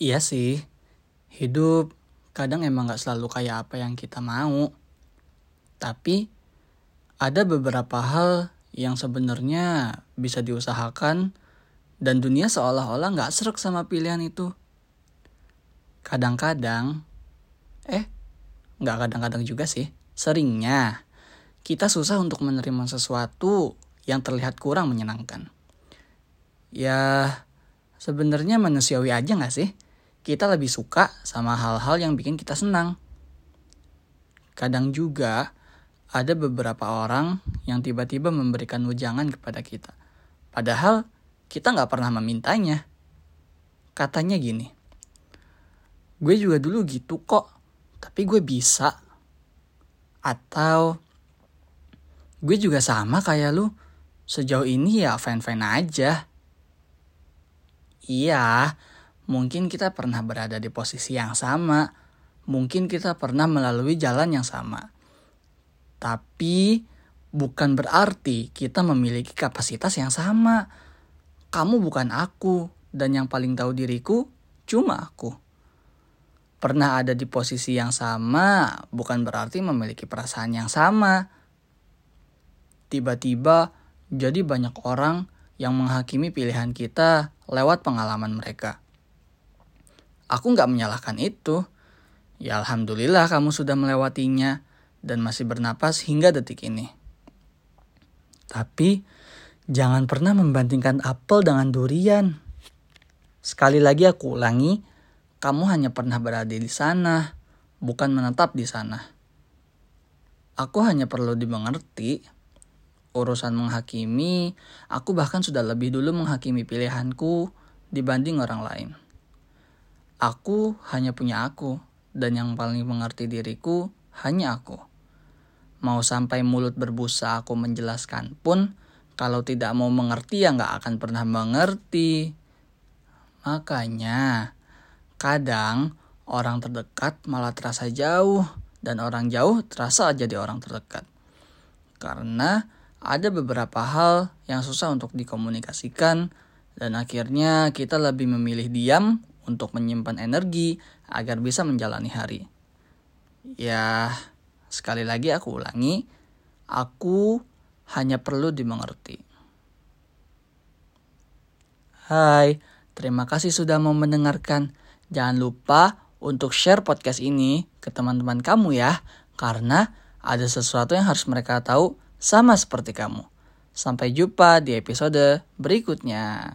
Iya sih, hidup kadang emang gak selalu kayak apa yang kita mau. Tapi ada beberapa hal yang sebenarnya bisa diusahakan dan dunia seolah-olah gak serak sama pilihan itu. Kadang-kadang, eh, gak kadang-kadang juga sih, seringnya kita susah untuk menerima sesuatu yang terlihat kurang menyenangkan. Ya, sebenarnya manusiawi aja gak sih? Kita lebih suka sama hal-hal yang bikin kita senang. Kadang juga ada beberapa orang yang tiba-tiba memberikan wejangan kepada kita. Padahal kita nggak pernah memintanya. Katanya gini, gue juga dulu gitu kok, tapi gue bisa. Atau gue juga sama kayak lu, sejauh ini ya fine-fine aja. Iya, Mungkin kita pernah berada di posisi yang sama, mungkin kita pernah melalui jalan yang sama. Tapi bukan berarti kita memiliki kapasitas yang sama. Kamu bukan aku, dan yang paling tahu diriku cuma aku. Pernah ada di posisi yang sama, bukan berarti memiliki perasaan yang sama. Tiba-tiba jadi banyak orang yang menghakimi pilihan kita lewat pengalaman mereka. Aku nggak menyalahkan itu. Ya Alhamdulillah kamu sudah melewatinya dan masih bernapas hingga detik ini. Tapi jangan pernah membandingkan apel dengan durian. Sekali lagi aku ulangi, kamu hanya pernah berada di sana, bukan menetap di sana. Aku hanya perlu dimengerti. Urusan menghakimi, aku bahkan sudah lebih dulu menghakimi pilihanku dibanding orang lain. Aku hanya punya aku, dan yang paling mengerti diriku hanya aku. Mau sampai mulut berbusa aku menjelaskan pun, kalau tidak mau mengerti ya nggak akan pernah mengerti. Makanya, kadang orang terdekat malah terasa jauh, dan orang jauh terasa jadi orang terdekat. Karena ada beberapa hal yang susah untuk dikomunikasikan, dan akhirnya kita lebih memilih diam untuk menyimpan energi agar bisa menjalani hari. Ya, sekali lagi aku ulangi, aku hanya perlu dimengerti. Hai, terima kasih sudah mau mendengarkan. Jangan lupa untuk share podcast ini ke teman-teman kamu ya, karena ada sesuatu yang harus mereka tahu sama seperti kamu. Sampai jumpa di episode berikutnya.